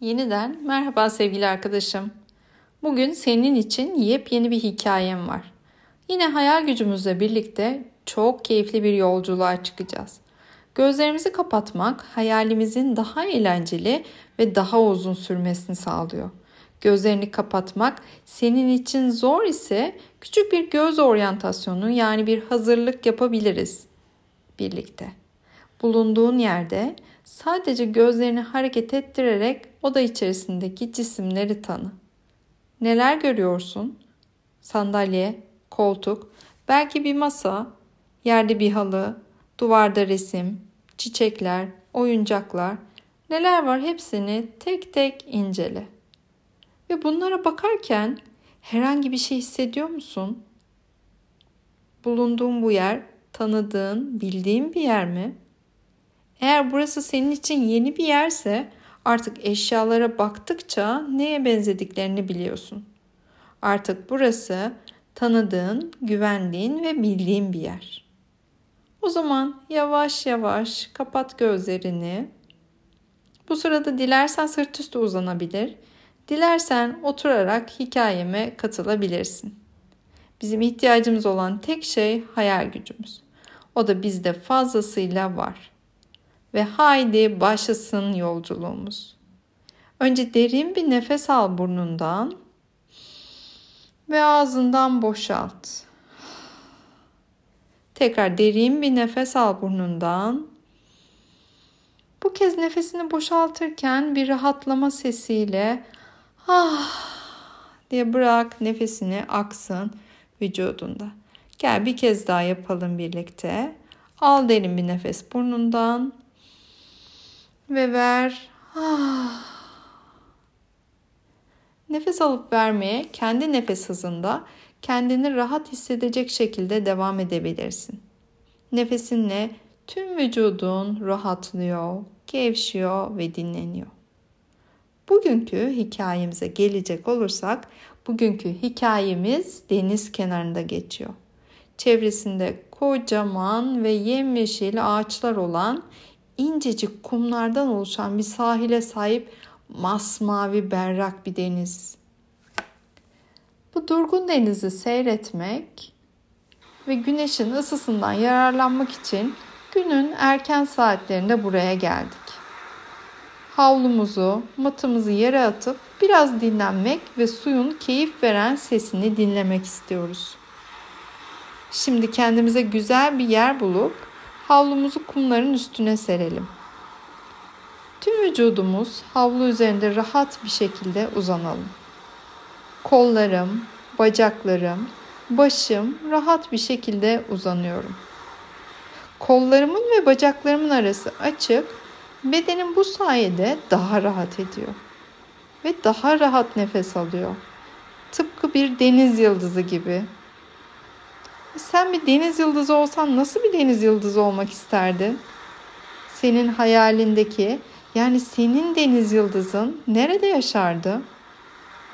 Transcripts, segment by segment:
Yeniden merhaba sevgili arkadaşım. Bugün senin için yepyeni bir hikayem var. Yine hayal gücümüzle birlikte çok keyifli bir yolculuğa çıkacağız. Gözlerimizi kapatmak hayalimizin daha eğlenceli ve daha uzun sürmesini sağlıyor. Gözlerini kapatmak senin için zor ise küçük bir göz oryantasyonu yani bir hazırlık yapabiliriz birlikte. Bulunduğun yerde sadece gözlerini hareket ettirerek oda içerisindeki cisimleri tanı. Neler görüyorsun? Sandalye, koltuk, belki bir masa, yerde bir halı, duvarda resim, çiçekler, oyuncaklar, neler var hepsini tek tek incele. Ve bunlara bakarken herhangi bir şey hissediyor musun? Bulunduğun bu yer tanıdığın, bildiğin bir yer mi? Eğer burası senin için yeni bir yerse artık eşyalara baktıkça neye benzediklerini biliyorsun. Artık burası tanıdığın, güvendiğin ve bildiğin bir yer. O zaman yavaş yavaş kapat gözlerini. Bu sırada dilersen sırt üstü uzanabilir, dilersen oturarak hikayeme katılabilirsin. Bizim ihtiyacımız olan tek şey hayal gücümüz. O da bizde fazlasıyla var. Ve haydi başlasın yolculuğumuz. Önce derin bir nefes al burnundan ve ağzından boşalt. Tekrar derin bir nefes al burnundan. Bu kez nefesini boşaltırken bir rahatlama sesiyle ah diye bırak nefesini aksın vücudunda. Gel bir kez daha yapalım birlikte. Al derin bir nefes burnundan ve ver. Nefes alıp vermeye kendi nefes hızında kendini rahat hissedecek şekilde devam edebilirsin. Nefesinle tüm vücudun rahatlıyor, gevşiyor ve dinleniyor. Bugünkü hikayemize gelecek olursak, bugünkü hikayemiz deniz kenarında geçiyor. Çevresinde kocaman ve yemyeşil ağaçlar olan incecik kumlardan oluşan bir sahile sahip masmavi berrak bir deniz. Bu durgun denizi seyretmek ve güneşin ısısından yararlanmak için günün erken saatlerinde buraya geldik. Havlumuzu, matımızı yere atıp biraz dinlenmek ve suyun keyif veren sesini dinlemek istiyoruz. Şimdi kendimize güzel bir yer bulup havlumuzu kumların üstüne serelim. Tüm vücudumuz havlu üzerinde rahat bir şekilde uzanalım. Kollarım, bacaklarım, başım rahat bir şekilde uzanıyorum. Kollarımın ve bacaklarımın arası açık, bedenim bu sayede daha rahat ediyor ve daha rahat nefes alıyor. Tıpkı bir deniz yıldızı gibi. Sen bir deniz yıldızı olsan nasıl bir deniz yıldızı olmak isterdin? Senin hayalindeki yani senin deniz yıldızın nerede yaşardı?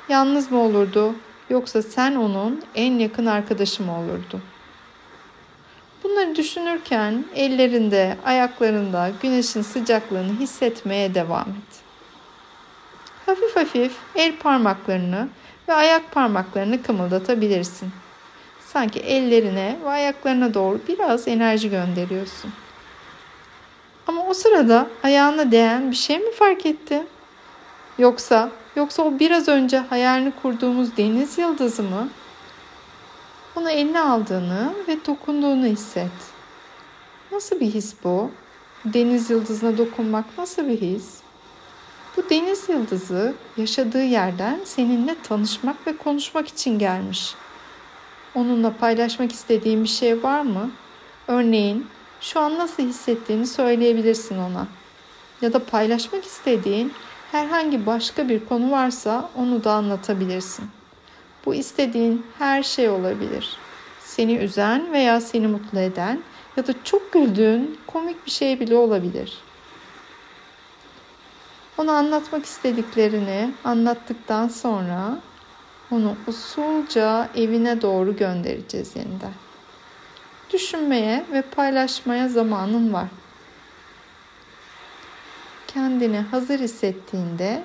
Yalnız mı olurdu yoksa sen onun en yakın arkadaşı mı olurdu? Bunları düşünürken ellerinde, ayaklarında güneşin sıcaklığını hissetmeye devam et. Hafif hafif el parmaklarını ve ayak parmaklarını kımıldatabilirsin. Sanki ellerine ve ayaklarına doğru biraz enerji gönderiyorsun. Ama o sırada ayağına değen bir şey mi fark etti? Yoksa, yoksa o biraz önce hayalini kurduğumuz deniz yıldızı mı? Onu eline aldığını ve dokunduğunu hisset. Nasıl bir his bu? Deniz yıldızına dokunmak nasıl bir his? Bu deniz yıldızı yaşadığı yerden seninle tanışmak ve konuşmak için gelmiş. Onunla paylaşmak istediğin bir şey var mı? Örneğin şu an nasıl hissettiğini söyleyebilirsin ona. Ya da paylaşmak istediğin herhangi başka bir konu varsa onu da anlatabilirsin. Bu istediğin her şey olabilir. Seni üzen veya seni mutlu eden ya da çok güldüğün komik bir şey bile olabilir. Ona anlatmak istediklerini anlattıktan sonra onu usulca evine doğru göndereceğiz yeniden düşünmeye ve paylaşmaya zamanın var. Kendini hazır hissettiğinde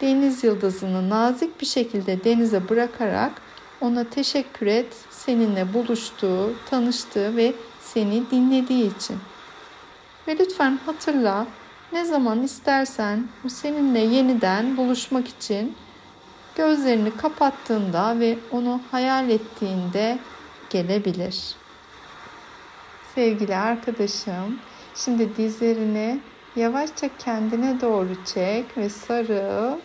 deniz yıldızını nazik bir şekilde denize bırakarak ona teşekkür et seninle buluştuğu, tanıştığı ve seni dinlediği için. Ve lütfen hatırla ne zaman istersen o seninle yeniden buluşmak için gözlerini kapattığında ve onu hayal ettiğinde gelebilir. Sevgili arkadaşım, şimdi dizlerini yavaşça kendine doğru çek ve sarıl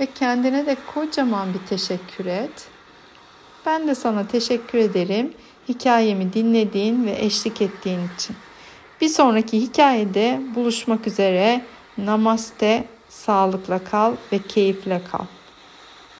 ve kendine de kocaman bir teşekkür et. Ben de sana teşekkür ederim hikayemi dinlediğin ve eşlik ettiğin için. Bir sonraki hikayede buluşmak üzere. Namaste, sağlıkla kal ve keyifle kal.